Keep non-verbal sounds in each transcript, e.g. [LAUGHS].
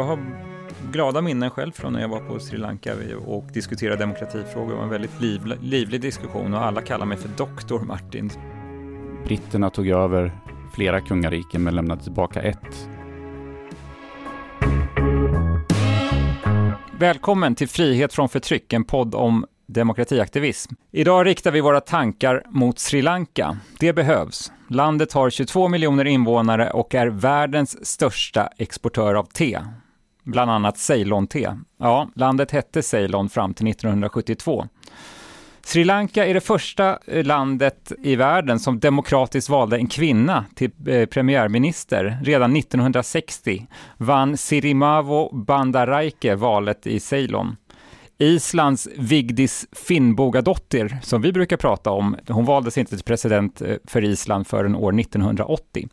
Jag har glada minnen själv från när jag var på Sri Lanka och diskuterade demokratifrågor. Det var en väldigt livlig, livlig diskussion och alla kallar mig för doktor Martin. Britterna tog över flera kungariken men lämnade tillbaka ett. Välkommen till Frihet från förtryck, en podd om demokratiaktivism. Idag riktar vi våra tankar mot Sri Lanka. Det behövs. Landet har 22 miljoner invånare och är världens största exportör av te. Bland annat Ceylon-te. Ja, landet hette Ceylon fram till 1972. Sri Lanka är det första eh, landet i världen som demokratiskt valde en kvinna till eh, premiärminister. Redan 1960 vann Sirimavo Bandaraike valet i Ceylon. Islands Vigdis Finnbogadottir, som vi brukar prata om, hon valdes inte till president eh, för Island förrän år 1980.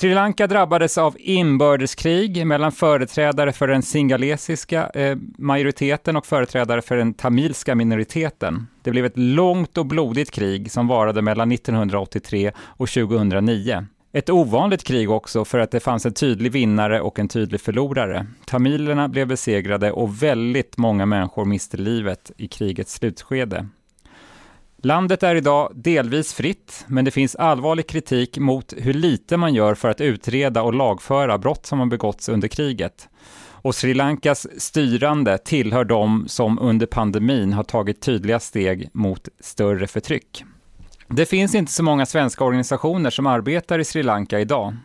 Sri Lanka drabbades av inbördeskrig mellan företrädare för den singalesiska eh, majoriteten och företrädare för den tamilska minoriteten. Det blev ett långt och blodigt krig som varade mellan 1983 och 2009. Ett ovanligt krig också för att det fanns en tydlig vinnare och en tydlig förlorare. Tamilerna blev besegrade och väldigt många människor miste livet i krigets slutskede. Landet är idag delvis fritt, men det finns allvarlig kritik mot hur lite man gör för att utreda och lagföra brott som har begåtts under kriget. Och Sri Lankas styrande tillhör de som under pandemin har tagit tydliga steg mot större förtryck. Det finns inte så många svenska organisationer som arbetar i Sri Lanka idag.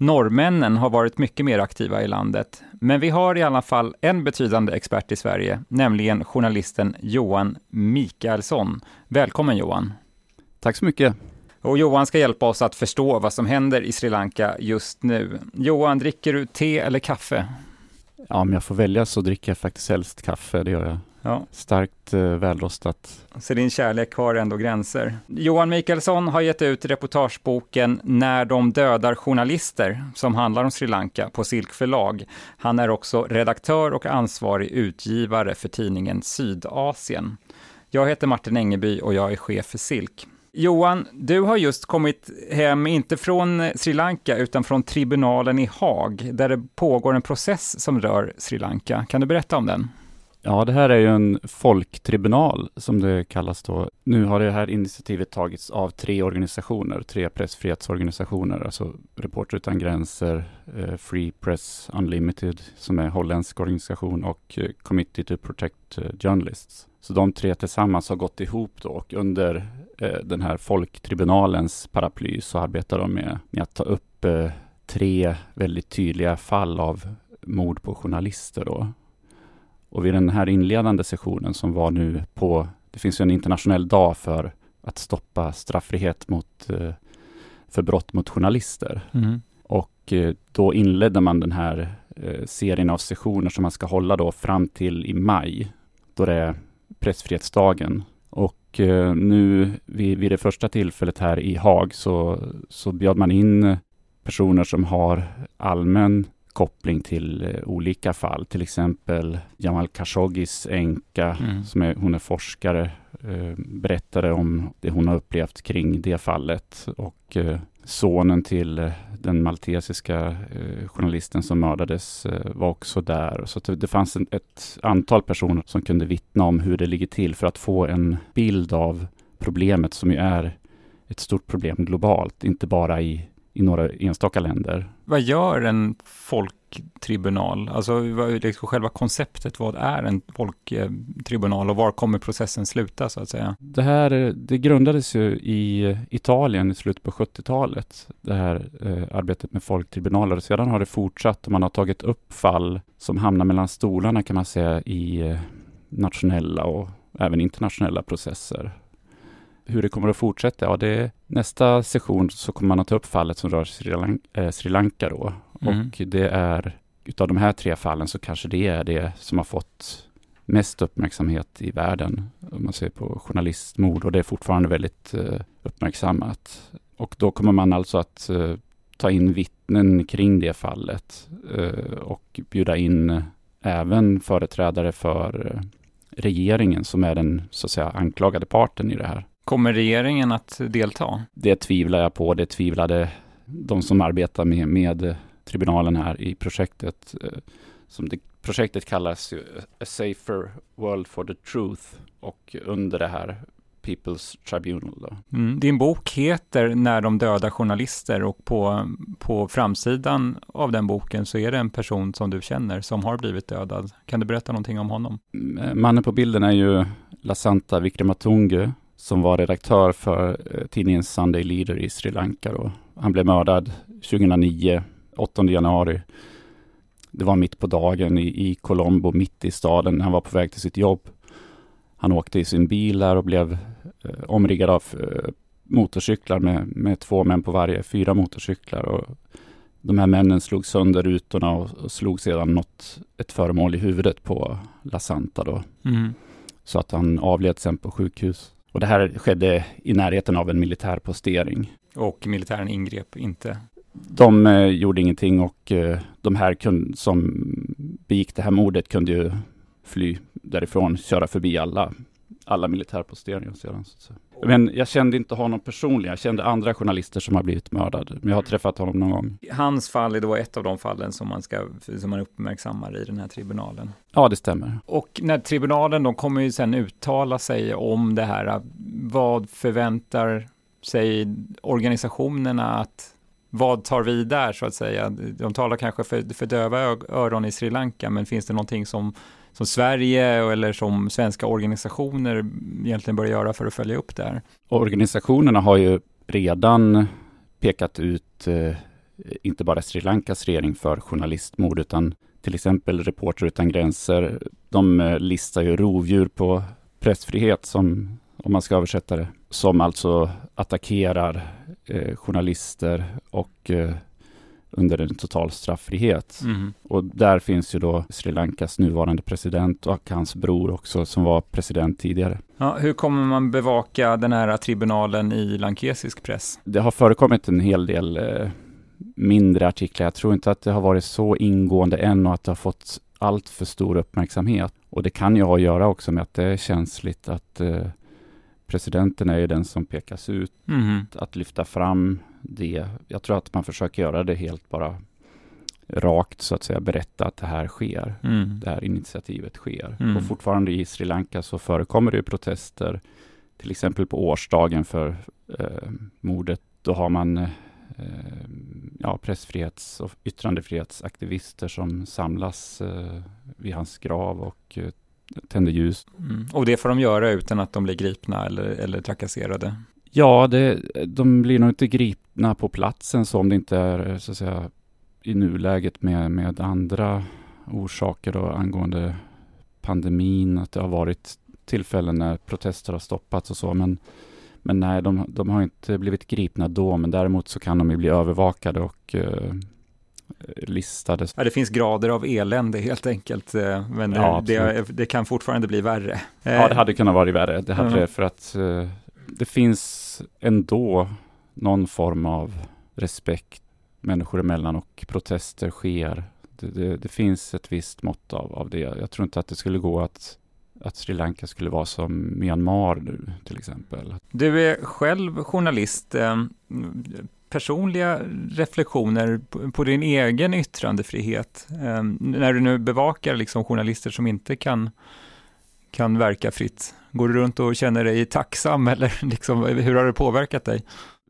Norrmännen har varit mycket mer aktiva i landet. Men vi har i alla fall en betydande expert i Sverige, nämligen journalisten Johan Mikaelsson. Välkommen Johan! Tack så mycket! Och Johan ska hjälpa oss att förstå vad som händer i Sri Lanka just nu. Johan, dricker du te eller kaffe? Ja, om jag får välja så dricker jag faktiskt helst kaffe, det gör jag. Ja. Starkt eh, välrostat. Så din kärlek har ändå gränser. Johan Mikaelsson har gett ut reportageboken När de dödar journalister, som handlar om Sri Lanka, på Silk förlag. Han är också redaktör och ansvarig utgivare för tidningen Sydasien. Jag heter Martin Engeby och jag är chef för Silk. Johan, du har just kommit hem, inte från Sri Lanka, utan från tribunalen i Haag, där det pågår en process som rör Sri Lanka. Kan du berätta om den? Ja, det här är ju en folktribunal som det kallas då. Nu har det här initiativet tagits av tre organisationer, tre pressfrihetsorganisationer, alltså Reporter utan gränser, eh, Free Press Unlimited som är holländsk organisation och eh, Committee to Protect eh, Journalists. Så de tre tillsammans har gått ihop då och under eh, den här folktribunalens paraply så arbetar de med, med att ta upp eh, tre väldigt tydliga fall av mord på journalister då. Och vid den här inledande sessionen som var nu på, det finns ju en internationell dag för att stoppa straffrihet mot, eh, för brott mot journalister. Mm. Och eh, då inledde man den här eh, serien av sessioner som man ska hålla då fram till i maj, då det är pressfrihetsdagen. Och nu vid, vid det första tillfället här i Haag så, så bjöd man in personer som har allmän koppling till eh, olika fall. Till exempel Jamal Khashoggis änka, mm. som är, hon är forskare, eh, berättade om det hon har upplevt kring det fallet. Och eh, sonen till den maltesiska journalisten som mördades var också där. Så det, fanns ett antal personer som kunde vittna om hur det ligger till för att få en bild av problemet som ju är ett stort problem globalt, inte bara i i några enstaka länder. Vad gör en folktribunal? Alltså liksom själva konceptet, vad är en folktribunal och var kommer processen sluta så att säga? Det här det grundades ju i Italien i slutet på 70-talet, det här eh, arbetet med folktribunaler. Sedan har det fortsatt och man har tagit upp fall som hamnar mellan stolarna kan man säga i eh, nationella och även internationella processer hur det kommer att fortsätta? Ja, det nästa session så kommer man att ta upp fallet som rör Sri, Lanka, eh, Sri Lanka då. Mm. Och det är, utav de här tre fallen så kanske det är det som har fått mest uppmärksamhet i världen. Om man ser på journalistmord och det är fortfarande väldigt eh, uppmärksammat. Och då kommer man alltså att eh, ta in vittnen kring det fallet eh, och bjuda in även företrädare för eh, regeringen som är den så att säga anklagade parten i det här. Kommer regeringen att delta? Det tvivlar jag på. Det tvivlade de som arbetar med, med tribunalen här i projektet. Som det, projektet kallas ju A Safer World for the Truth och under det här People's Tribunal. Då. Mm. Din bok heter När de dödar journalister och på, på framsidan av den boken så är det en person som du känner som har blivit dödad. Kan du berätta någonting om honom? Mm, mannen på bilden är ju Lasanta Vikramatungu som var redaktör för eh, tidningen Sunday Leader i Sri Lanka. Då. Han blev mördad 2009, 8 januari. Det var mitt på dagen i, i Colombo, mitt i staden. Han var på väg till sitt jobb. Han åkte i sin bil där och blev eh, omriggad av eh, motorcyklar med, med två män på varje, fyra motorcyklar. Och de här männen slog sönder rutorna och, och slog sedan något, ett föremål i huvudet på La Santa då. Mm. Så att han avled sen på sjukhus. Och det här skedde i närheten av en militärpostering. Och militären ingrep inte? De eh, gjorde ingenting och eh, de här kun, som begick det här mordet kunde ju fly därifrån, köra förbi alla, alla militärposteringar sedan. Så Men jag kände inte honom personligen. Jag kände andra journalister som har blivit mördade. Men jag har träffat honom någon gång. Hans fall är då ett av de fallen som man, ska, som man uppmärksammar i den här tribunalen. Ja, det stämmer. Och när tribunalen, de kommer ju sen uttala sig om det här. Vad förväntar sig organisationerna att vad tar vi där så att säga? De talar kanske för, för döva öron i Sri Lanka, men finns det någonting som som Sverige eller som svenska organisationer egentligen bör göra för att följa upp det här? Organisationerna har ju redan pekat ut eh, inte bara Sri Lankas regering för journalistmord utan till exempel Reporter utan gränser. De eh, listar ju rovdjur på pressfrihet som, om man ska översätta det, som alltså attackerar eh, journalister och eh, under en total straffrihet. Mm. Och där finns ju då Sri Lankas nuvarande president och hans bror också som var president tidigare. Ja, hur kommer man bevaka den här tribunalen i lankesisk press? Det har förekommit en hel del eh, mindre artiklar. Jag tror inte att det har varit så ingående än och att det har fått allt för stor uppmärksamhet. Och det kan ju ha att göra också med att det är känsligt att eh, presidenten är ju den som pekas ut. Mm. Att lyfta fram det. Jag tror att man försöker göra det helt bara rakt så att säga berätta att det här sker. Mm. Det här initiativet sker. Mm. Och fortfarande i Sri Lanka så förekommer det protester. Till exempel på årsdagen för eh, mordet. Då har man eh, ja, pressfrihets och yttrandefrihetsaktivister som samlas eh, vid hans grav och tänder ljus. Mm. Och det får de göra utan att de blir gripna eller, eller trakasserade? Ja, det, de blir nog inte gripna på platsen så om det inte är så att säga i nuläget med, med andra orsaker då, angående pandemin, att det har varit tillfällen när protester har stoppats och så. Men, men nej, de, de har inte blivit gripna då, men däremot så kan de ju bli övervakade och eh, listade. Ja, det finns grader av elände helt enkelt, eh, men ja, det, det, kan fortfarande bli värre. Ja, det hade kunnat vara värre. Det hade mm. för att eh, det finns ändå någon form av respekt människor emellan och protester sker. Det, det, det, finns ett visst mått av, av det. Jag tror inte att det skulle gå att, att Sri Lanka skulle vara som Myanmar nu till exempel. Du är själv journalist. Personliga reflektioner på, din egen yttrandefrihet eh, när du nu bevakar liksom journalister som inte kan, kan verka fritt? Går du runt och känner dig tacksam [LAUGHS] eller liksom, hur har det påverkat dig?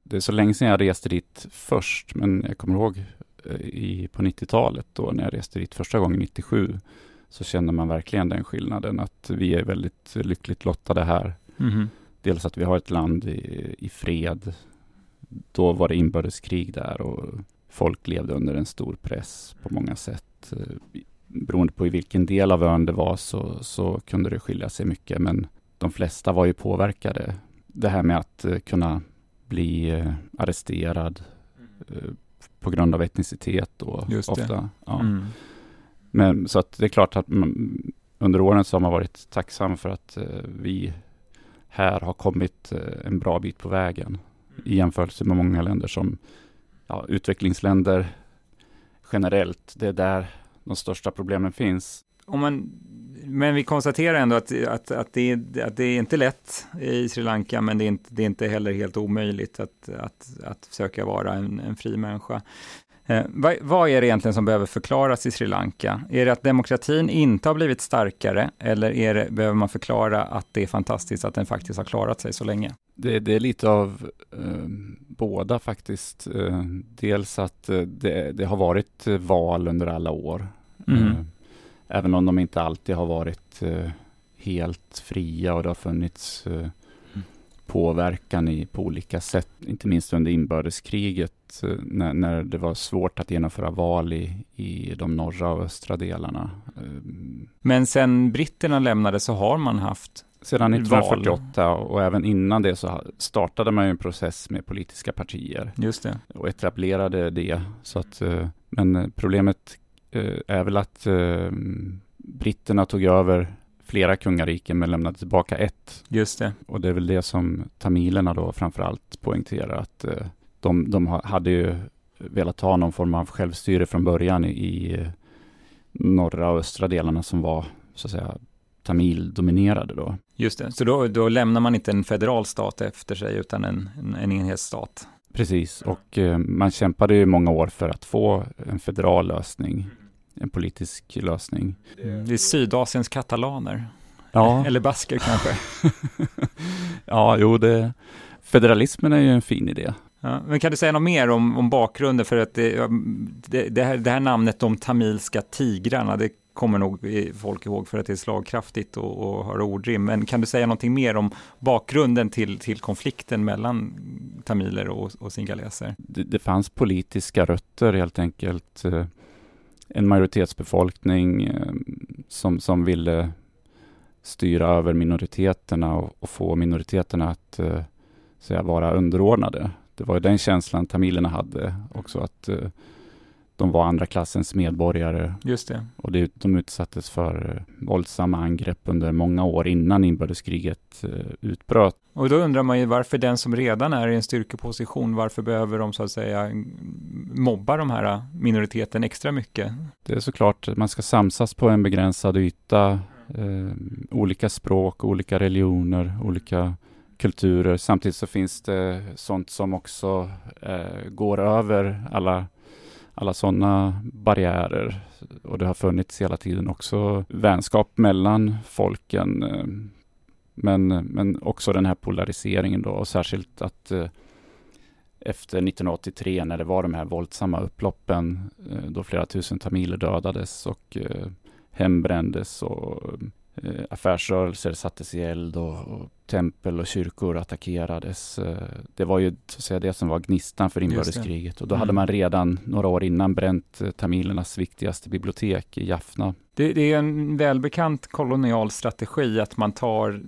Det är så länge sedan jag reste dit först, men jag kommer ihåg eh, i, på 90-talet då när jag reste dit första gången 97 så kände man verkligen den skillnaden att vi är väldigt lyckligt lottade här. Mm. Dels att vi har ett land i, i fred. Då var det inbördeskrig där och folk levde under en stor press på många sätt. Eh, beroende på i vilken del av ön det var så, så kunde det skilja sig mycket. Men de flesta var ju påverkade. Det här med att uh, kunna bli uh, arresterad på grund av etnicitet då ofta. Ja. Mm. Men så att det är klart att man, under åren så har man varit tacksam för att vi här har kommit en bra bit på vägen i jämförelse med många länder som ja, utvecklingsländer generellt. Det är där de största problemen finns. Om man men vi konstaterar ändå att, att, att, det, att det är inte lätt i Sri Lanka, men det är inte, det är inte heller helt omöjligt att, att, att försöka vara en, en fri människa. Eh, vad, vad, är det egentligen som behöver förklaras i Sri Lanka? Är det att demokratin inte har blivit starkare eller det, behöver man förklara att det är fantastiskt att den faktiskt har klarat sig så länge? Det, det är lite av eh, båda faktiskt. Eh, dels att eh, det, det, har varit val under alla år. Mm. Eh, även om de inte alltid har varit eh, helt fria och det har funnits påverkan i, på olika sätt, inte minst under inbördeskriget eh, när, när det var svårt att genomföra val i, i de norra och östra delarna. Eh, Men sen britterna lämnade så har man haft sedan 1948 val. och även innan det så startade man en process med politiska partier. Just det. Och etablerade det. Så att, eh, men problemet är väl att britterna tog över flera kungariken men lämnade tillbaka ett. Just det. Och det är väl det som tamilerna då framförallt poängterar att eh, de, de hade ju velat ha någon form av självstyre från början i, i norra och östra delarna som var så att säga tamildominerade då. Just det, så då, då lämnar man inte en federal stat efter sig utan en, en, en enhetsstat. Precis, och eh, man kämpade ju många år för att få en federal lösning en politisk lösning. Det är Sydasiens katalaner. Ja. [LAUGHS] Eller basker kanske. [LAUGHS] ja, jo, det, federalismen är ju en fin idé. Ja, men kan du säga något mer om, om bakgrunden för att det, det, här, det här namnet de tamilska tigrarna, det kommer nog folk ihåg för att det är slagkraftigt och, och har ordrim. Men kan du säga någonting mer om bakgrunden till, till konflikten mellan tamiler och, och singaleser? Det, det fanns politiska rötter helt enkelt. En majoritetsbefolkning eh, som, som ville styra över minoriteterna och, och få minoriteterna att eh, så säga, vara underordnade. Det var ju den känslan tamilerna hade också, att eh, de var andra klassens medborgare. Just det. Och det, de utsattes för eh, våldsamma angrepp under många år innan inbördeskriget eh, utbröt. Och då undrar man ju varför den som redan är i en styrkeposition, varför behöver de så att säga mobba de här minoriteten extra mycket? Det är såklart, man ska samsas på en begränsad yta, eh, olika språk, olika religioner, olika kulturer. Samtidigt så finns det sånt som också eh, går över alla alla sådana barriärer. Och det har funnits hela tiden också vänskap mellan folken. Eh, men, men också den här polariseringen då och särskilt att eh, efter 1983 när det var de här våldsamma upploppen eh, då flera tusen tamiler dödades och hembrändes och affärsrörelser sattes i eld och, och, tempel och kyrkor attackerades. Eh, det var ju så att säga, det som var gnistan för inbördeskriget. Och då mm. hade man redan några år innan bränt eh, tamilernas viktigaste bibliotek i Jaffna. Det, det, är en välbekant kolonial strategi att man tar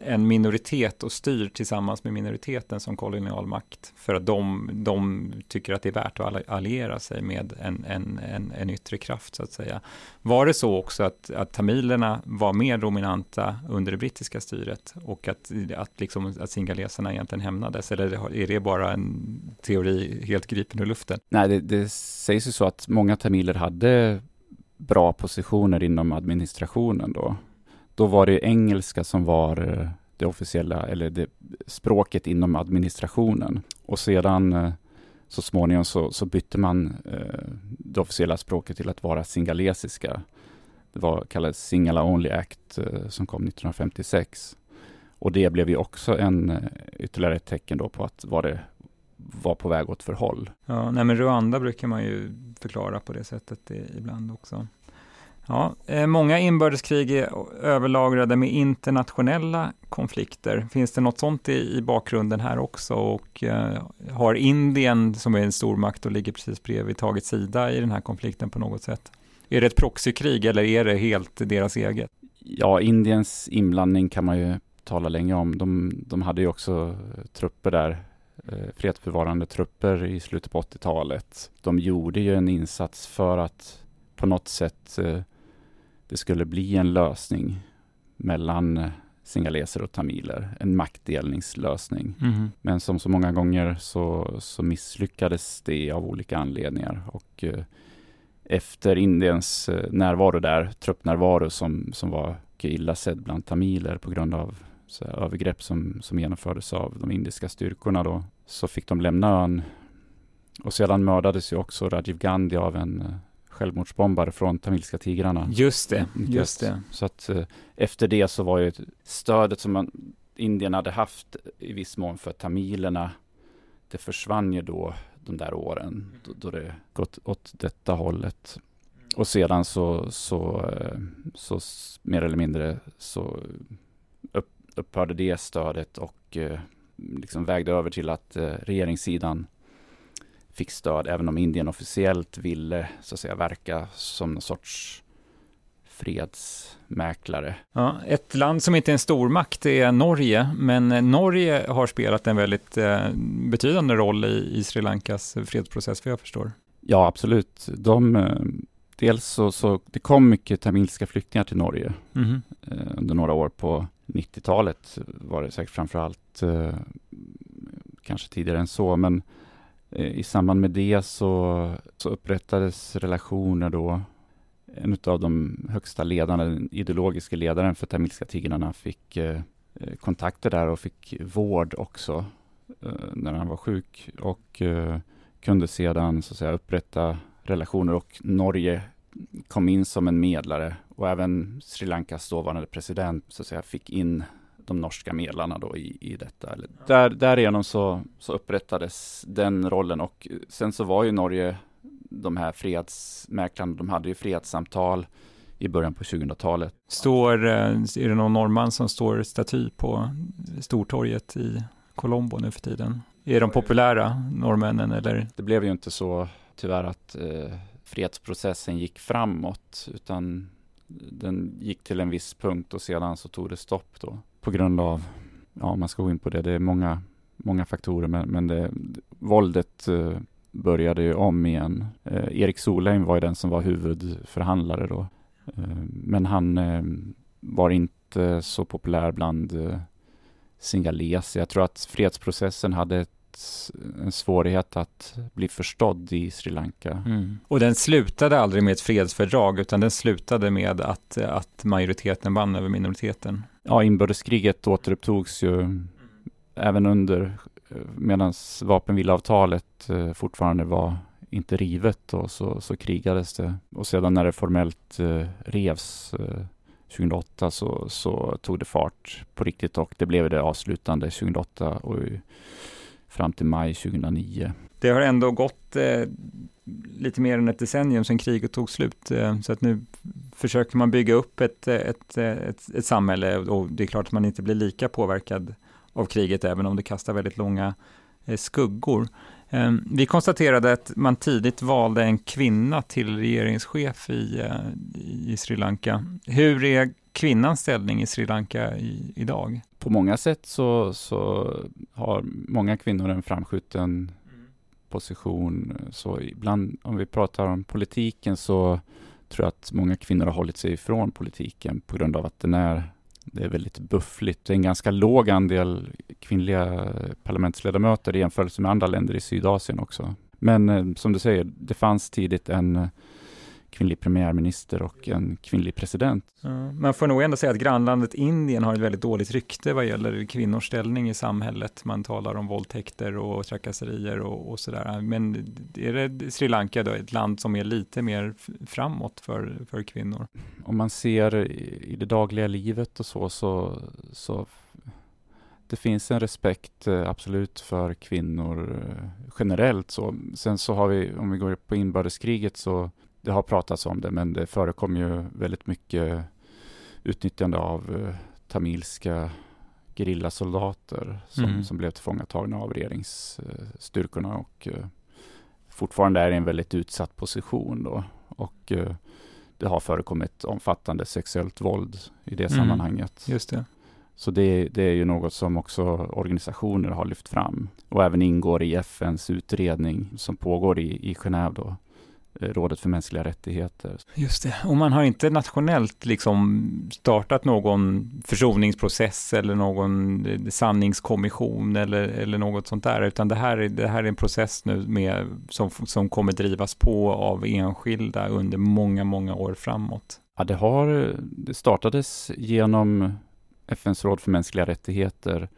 en minoritet och styr tillsammans med minoriteten som kolonial makt. För att de, de tycker att det är värt att alliera sig med en, en, en, en yttre kraft så att säga. Var det så också att, att tamilerna var mer dominanta under det brittiska styret och att, att, liksom, att singaleserna egentligen hämnades? Eller är det bara en teori helt gripen ur luften? Nej, det, det sägs ju så att många tamiler hade bra positioner inom administrationen då. Då var det engelska som var eh, det officiella, eller det språket inom administrationen. Och sedan eh, så småningom så, så bytte man eh, det officiella språket till att vara singalesiska. Det var kallades Singala Only Act eh, som kom 1956. Och det blev ju också en eh, ytterligare ett tecken då på att var det var på väg åt för håll. Ja, nej men Rwanda brukar man ju förklara på det sättet ibland också. Ja, eh, många inbördeskrig är överlagrade med internationella konflikter. Finns det något sånt i, i bakgrunden här också? Och eh, har Indien, som är en stormakt och ligger precis bredvid, tagit sida i den här konflikten på något sätt? Är det ett proxykrig eller är det helt deras eget? Ja, Indiens inblandning kan man ju tala länge om. De, de hade ju också trupper där eh, fredsbevarande trupper i slutet på 80-talet. De gjorde ju en insats för att på något sätt eh, det skulle bli en lösning mellan eh, singaleser och tamiler, en maktdelningslösning. Mm. Men som så många gånger så, så misslyckades det av olika anledningar och eh, efter Indiens eh, närvaro där, truppnärvaro som, som var illa sedd bland tamiler på grund av så här, övergrepp som, som genomfördes av de indiska styrkorna då, så fick de lämna ön. Och sedan mördades ju också Rajiv Gandhi av en eh, självmordsbombare från Tamilska tigrarna. Just det, just det. Så att eh, efter det så var ju stödet som man, Indien hade haft i viss mån för tamilerna, det försvann ju då de där åren då, då det gått åt detta hållet. Och sedan så, så, eh, så, så mer eller mindre så upphörde det stödet och eh, liksom vägde över till att eh, regeringssidan fick stöd, även om Indien officiellt ville så att säga verka som någon sorts fredsmäklare. Ja, ett land som inte är en stormakt är Norge, men Norge har spelat en väldigt eh, betydande roll i, i Sri Lankas fredsprocess, för jag förstår. Ja, absolut. De, eh, dels så, så det kom mycket tamilska flyktingar till Norge mm. eh, under några år på 90-talet var det säkert framför allt, eh, kanske tidigare än så, men eh, i samband med det så, så upprättades relationer då en av de högsta ledarna, den ideologiska ledaren för tamilska tigrarna fick eh, kontakter där och fick vård också eh, när han var sjuk och eh, kunde sedan så att säga upprätta relationer och Norge kom in som en medlare och även Sri Lankas dåvarande president så att säga fick in de norska medlarna då i, i detta. Där, därigenom så, så upprättades den rollen och sen så var ju Norge de här fredsmäklarna, de hade ju fredssamtal i början på 2000-talet. Står, eh, är det någon norrman som står staty på Stortorget i Colombo nu för tiden? Är de populära, norrmännen, eller? Det blev ju inte så, tyvärr, att eh, fredsprocessen gick framåt, utan den gick till en viss punkt och sedan så tog det stopp då på grund av, ja man ska gå in på det, det är många, många faktorer, men, men det, våldet eh, började ju om igen. Eh, Erik Solheim var ju den som var huvudförhandlare då. Eh, men han eh, var inte så populär bland eh, singaleser. Jag tror att fredsprocessen hade ett, en svårighet att bli förstådd i Sri Lanka. Mm. Och den slutade aldrig med ett fredsfördrag, utan den slutade med att, att majoriteten vann över minoriteten. Ja, inbördeskriget återupptogs ju även under medan vapenvilavtalet eh, fortfarande var inte rivet och så, så krigades det. Och sedan när det formellt eh, revs eh, 2008 så, så tog det fart på riktigt och det blev det avslutande 2008 och fram till maj 2009. Det har ändå gått eh, lite mer än ett decennium sedan kriget tog slut, eh, så att nu försöker man bygga upp ett, eh, ett, eh, ett, ett samhälle och det är klart att man inte blir lika påverkad av kriget, även om det kastar väldigt långa eh, skuggor. Ehm, vi konstaterade att man tidigt valde en kvinna till regeringschef i, eh, i Sri Lanka. Hur är kvinnans ställning i Sri Lanka i, idag? På många sätt så, så har många kvinnor en framskjuten position. Så ibland om vi pratar om politiken så tror jag att många kvinnor har hållit sig ifrån politiken på grund av att den är det är väldigt buffligt. Det är en ganska låg andel kvinnliga parlamentsledamöter i jämförelse med andra länder i Sydasien också. Men eh, som du säger, det fanns tidigt en eh, kvinnlig premiärminister och en kvinnlig president. Ja, man får nog ändå säga att grannlandet Indien har ett väldigt dåligt rykte vad gäller kvinnors ställning i samhället. Man talar om våldtäkter och trakasserier och, och sådär. Men är det Sri Lanka då, ett land som är lite mer framåt för, för kvinnor? Om man ser i det dagliga livet och så, så, så det finns en respekt eh, absolut för kvinnor eh, generellt. Så. Sen så har vi, om vi går på inbördeskriget så det har pratats om det, men det förekom ju väldigt mycket utnyttjande av eh, tamilska gerillasoldater som, mm. som blev tillfångatagna av regeringsstyrkorna och eh, fortfarande är i en väldigt utsatt position då. Och eh, det har förekommit omfattande sexuellt våld i det mm. sammanhanget. Just det. Så det, det, är ju något som också organisationer har lyft fram och även ingår i FNs utredning som pågår i, i Genève då, rådet för mänskliga rättigheter. Just det, och man har inte nationellt liksom startat någon försoningsprocess eller någon eh, sanningskommission eller, eller något sånt där, utan det här, är, det här är en process nu med, som, som kommer drivas på av enskilda under många, många år framåt. Ja, det, har, det startades genom FNs råd för mänskliga rättigheter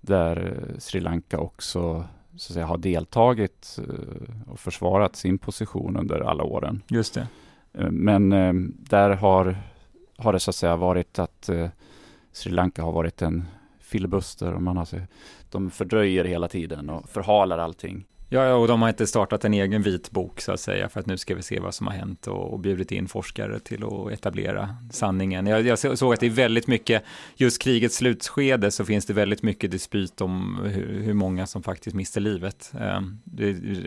där Sri Lanka också så att säga, har deltagit eh, och försvarat sin position under alla åren. Just det. Eh, men eh, där har, har det så att säga varit att Sri Lanka har varit en filibuster och man har, de fördröjer hela tiden och förhalar allting. Ja, ja, och de har inte startat en egen vitbok så att säga för att nu ska vi se vad som har hänt och, och bjudit in forskare till att etablera sanningen. Jag, jag såg att det är väldigt mycket, just krigets slutskede så finns det väldigt mycket dispyt om hur, hur många som faktiskt mister livet. Eh,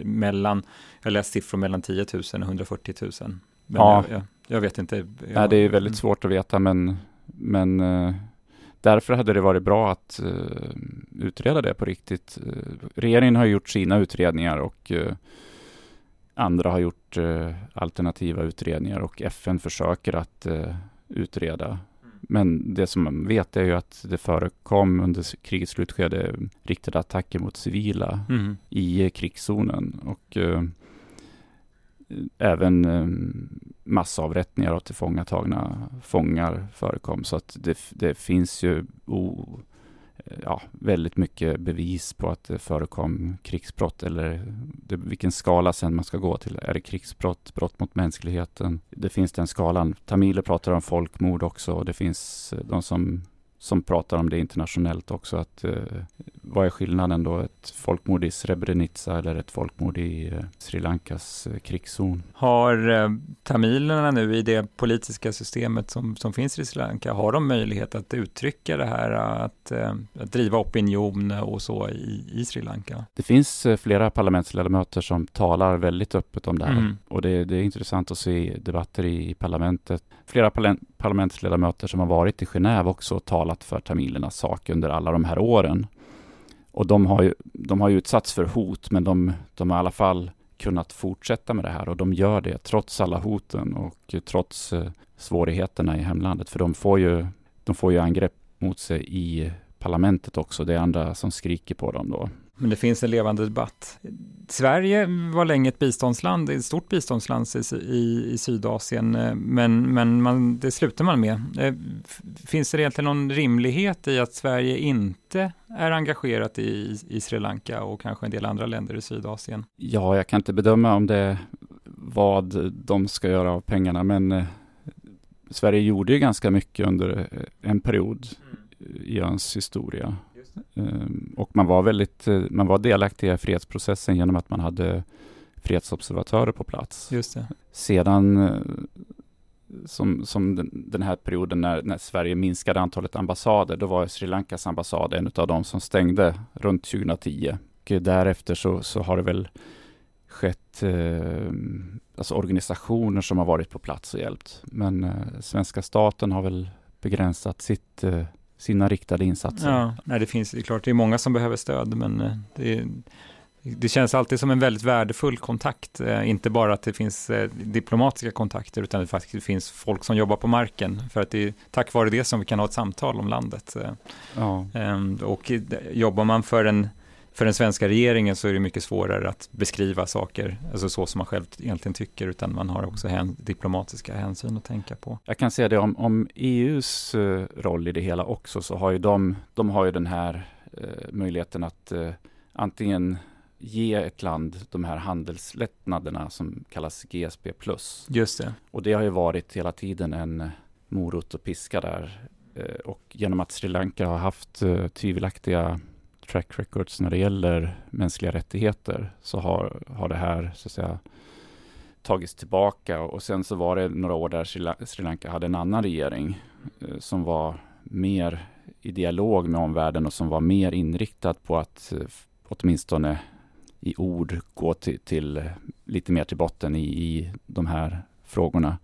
mellan, jag läste siffror mellan 10 000 och 140 000. Men ja. jag, jag, jag vet inte. Jag, Nej, det är väldigt mm. svårt att veta men, men eh, Därför hade det varit bra att uh, utreda det på riktigt. Uh, regeringen har gjort sina utredningar och uh, andra har gjort alternativa utredningar och FN försöker att utreda. Men det som man vet är ju att det förekom under krigets slutskede riktade attacker mot civila mm. i krigszonen. Och även ehm, massavrättningar av tillfångatagna fångar förekom. Så att det, det finns ju oh, ja, väldigt mycket bevis på att det förekom krigsbrott eller det, vilken skala sen man ska gå till. Är det krigsbrott, brott mot mänskligheten? Det finns den skalan. Tamiler pratar om folkmord också och det finns de som som pratar om det internationellt också. Att, eh, vad är skillnaden då? Ett folkmord i Srebrenica eller ett folkmord i eh, Sri Lankas eh, krigszon? Har eh, tamilerna nu i det politiska systemet som, som finns i Sri Lanka, har de möjlighet att uttrycka det här, att, eh, att driva opinion och så i, i Sri Lanka? Det finns eh, flera parlamentsledamöter som talar väldigt öppet om det här mm. och det, det, är intressant att se debatter i, i parlamentet. Flera parlamentsledamöter som har varit i Genève också och talat för tamilernas sak under alla de här åren. Och de har ju, de har ju utsatts för hot, men de, de har i alla fall kunnat fortsätta med det här och de gör det trots alla hoten och trots eh, svårigheterna i hemlandet. För de får ju, de får ju angrepp mot sig i parlamentet också. Det är andra som skriker på dem då. Men det finns en levande debatt. Sverige var länge ett biståndsland, ett stort biståndsland i, i, i Sydasien, eh, men, men man, det slutar man med. Eh, finns det egentligen någon rimlighet i att Sverige inte är engagerat i, i Sri Lanka och kanske en del andra länder i Sydasien? Ja, jag kan inte bedöma om det vad de ska göra av pengarna, men eh, Sverige gjorde ju ganska mycket under en period mm. i öns historia. Ehm, och man var väldigt, eh, man var delaktig i fredsprocessen genom att man hade fredsobservatörer på plats. Sedan eh, som, som den, den, här perioden när, när, Sverige minskade antalet ambassader, då var Sri Lankas ambassad en av de som stängde runt 2010. Och därefter så, så har det väl skett eh, alltså organisationer som har varit på plats och hjälpt. Men eh, svenska staten har väl begränsat sitt eh, sina riktade insatser. Ja, nej, det finns det är klart, det är många som behöver stöd, men eh, det, det känns alltid som en väldigt värdefull kontakt. Eh, inte bara att det finns eh, diplomatiska kontakter, utan det faktiskt finns folk som jobbar på marken. För att det är tack vare det som vi kan ha ett samtal om landet. Ja. Ehm, och jobbar man för en för den svenska regeringen så är det mycket svårare att beskriva saker, alltså så som man själv egentligen tycker, utan man har också hän, diplomatiska hänsyn att tänka på. Jag kan säga det om, om EUs uh, roll i det hela också, så har ju de, de har ju den här uh, möjligheten att uh, antingen ge ett land de här handelslättnaderna som kallas GSP+. Just det. Och det har ju varit hela tiden en morot och piska där. Och genom att Sri Lanka har haft tvivelaktiga track records när det gäller mänskliga rättigheter så har, har det här så att säga tagits tillbaka och sen så var det några år där Sri Lanka hade en annan regering eh, som var mer i dialog med omvärlden och som var mer inriktad på att eh, åtminstone i ord gå till, till eh, lite mer till botten i, i de här frågorna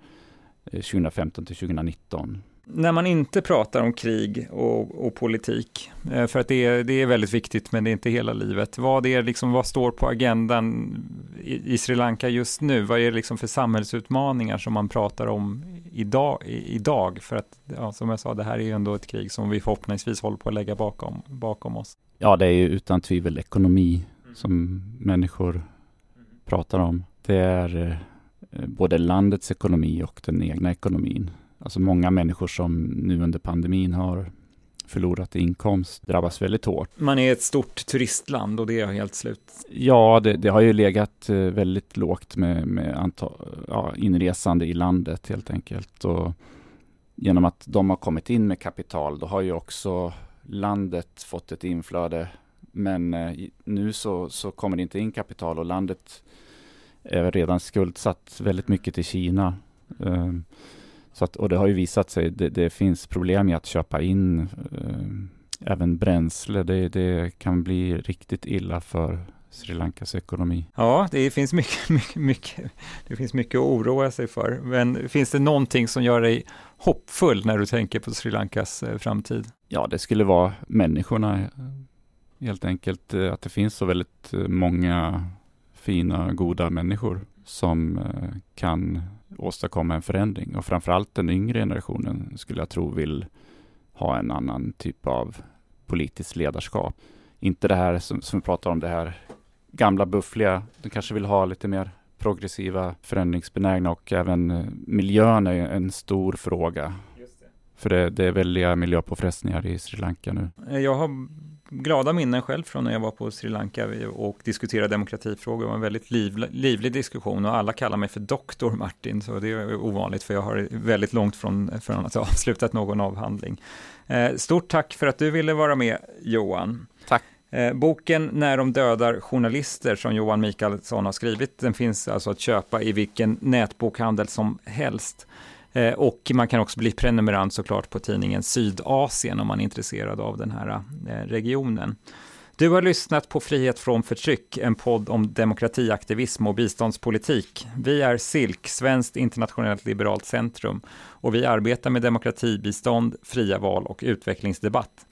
eh, 2015 till 2019 när man inte pratar om krig och, och politik, eh, för att det är, det är väldigt viktigt, men det är inte hela livet. Vad, är liksom, vad står på agendan i, i Sri Lanka just nu? Vad är det liksom för samhällsutmaningar som man pratar om idag? idag? För att, ja, som jag sa, det här är ju ändå ett krig som vi förhoppningsvis håller på att lägga bakom, bakom oss. Ja, det är ju utan tvivel ekonomi som människor pratar om. Det är eh, både landets ekonomi och den egna ekonomin. Alltså många människor som nu under pandemin har förlorat inkomst drabbas väldigt hårt. Man är ett stort turistland och det är helt slut. Ja, det, det har ju legat eh, väldigt lågt med, med antal, ja, inresande i landet helt enkelt. Och genom att de har kommit in med kapital, då har ju också landet fått ett inflöde. Men eh, nu så, så kommer det inte in kapital och landet är redan skuldsatt väldigt mycket till Kina. Så att, och det har ju visat sig, det, det finns problem med att köpa in eh, även bränsle. Det, det, kan bli riktigt illa för Sri Lankas ekonomi. Ja, det finns mycket, [LAUGHS] mycket, mycket, det finns mycket att oroa sig för. Men finns det någonting som gör dig hoppfull när du tänker på Sri Lankas eh, framtid? Ja, det skulle vara människorna helt enkelt. Eh, att det finns så väldigt eh, många fina, goda människor som kan åstadkomma en förändring. Och framförallt den yngre generationen skulle jag tro vill ha en annan typ av politiskt ledarskap. Inte det här som, som vi pratar om, det här gamla buffliga. De kanske vill ha lite mer progressiva, förändringsbenägna och även eh, miljön är en stor fråga. För det, det är väldiga miljöpåfrestningar i Sri Lanka nu. Jag har glada minnen själv från när jag var på Sri Lanka och diskuterade demokratifrågor. Det var en väldigt livlig, livlig diskussion och alla kallar mig för doktor Martin, så det är ovanligt för jag har väldigt långt från, från att ha [LAUGHS] avslutat någon avhandling. Eh, stort tack för att du ville vara med Johan. Tack. Eh, boken När de dödar journalister som Johan Mikaelsson har skrivit, den finns alltså att köpa i vilken nätbokhandel som helst. Eh, och man kan också bli prenumerant såklart på tidningen Sydasien om man är intresserad av den här eh, regionen. Du har lyssnat på Frihet från förtryck, en podd om demokratiaktivism och biståndspolitik. Vi är SILK, Svenskt internationellt liberalt centrum, och vi arbetar med demokratibistånd, fria val och utvecklingsdebatt.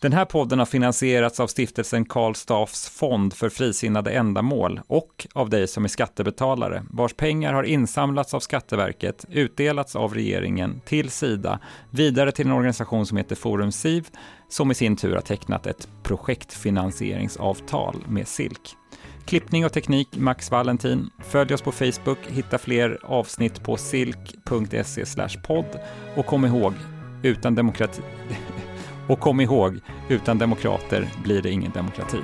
Den här podden har finansierats av stiftelsen Karl Staffs fond för frisinnade ändamål och av dig som är skattebetalare, vars pengar har insamlats av Skatteverket, utdelats av regeringen till Sida, vidare till en organisation som heter Forum SIV, som i sin tur har tecknat ett projektfinansieringsavtal med SILK. Klippning och teknik Max Valentin. Följ oss på Facebook, hitta fler avsnitt på silk.se podd och kom ihåg, utan demokrati [LAUGHS] Och kom ihåg, utan demokrater blir det ingen demokrati.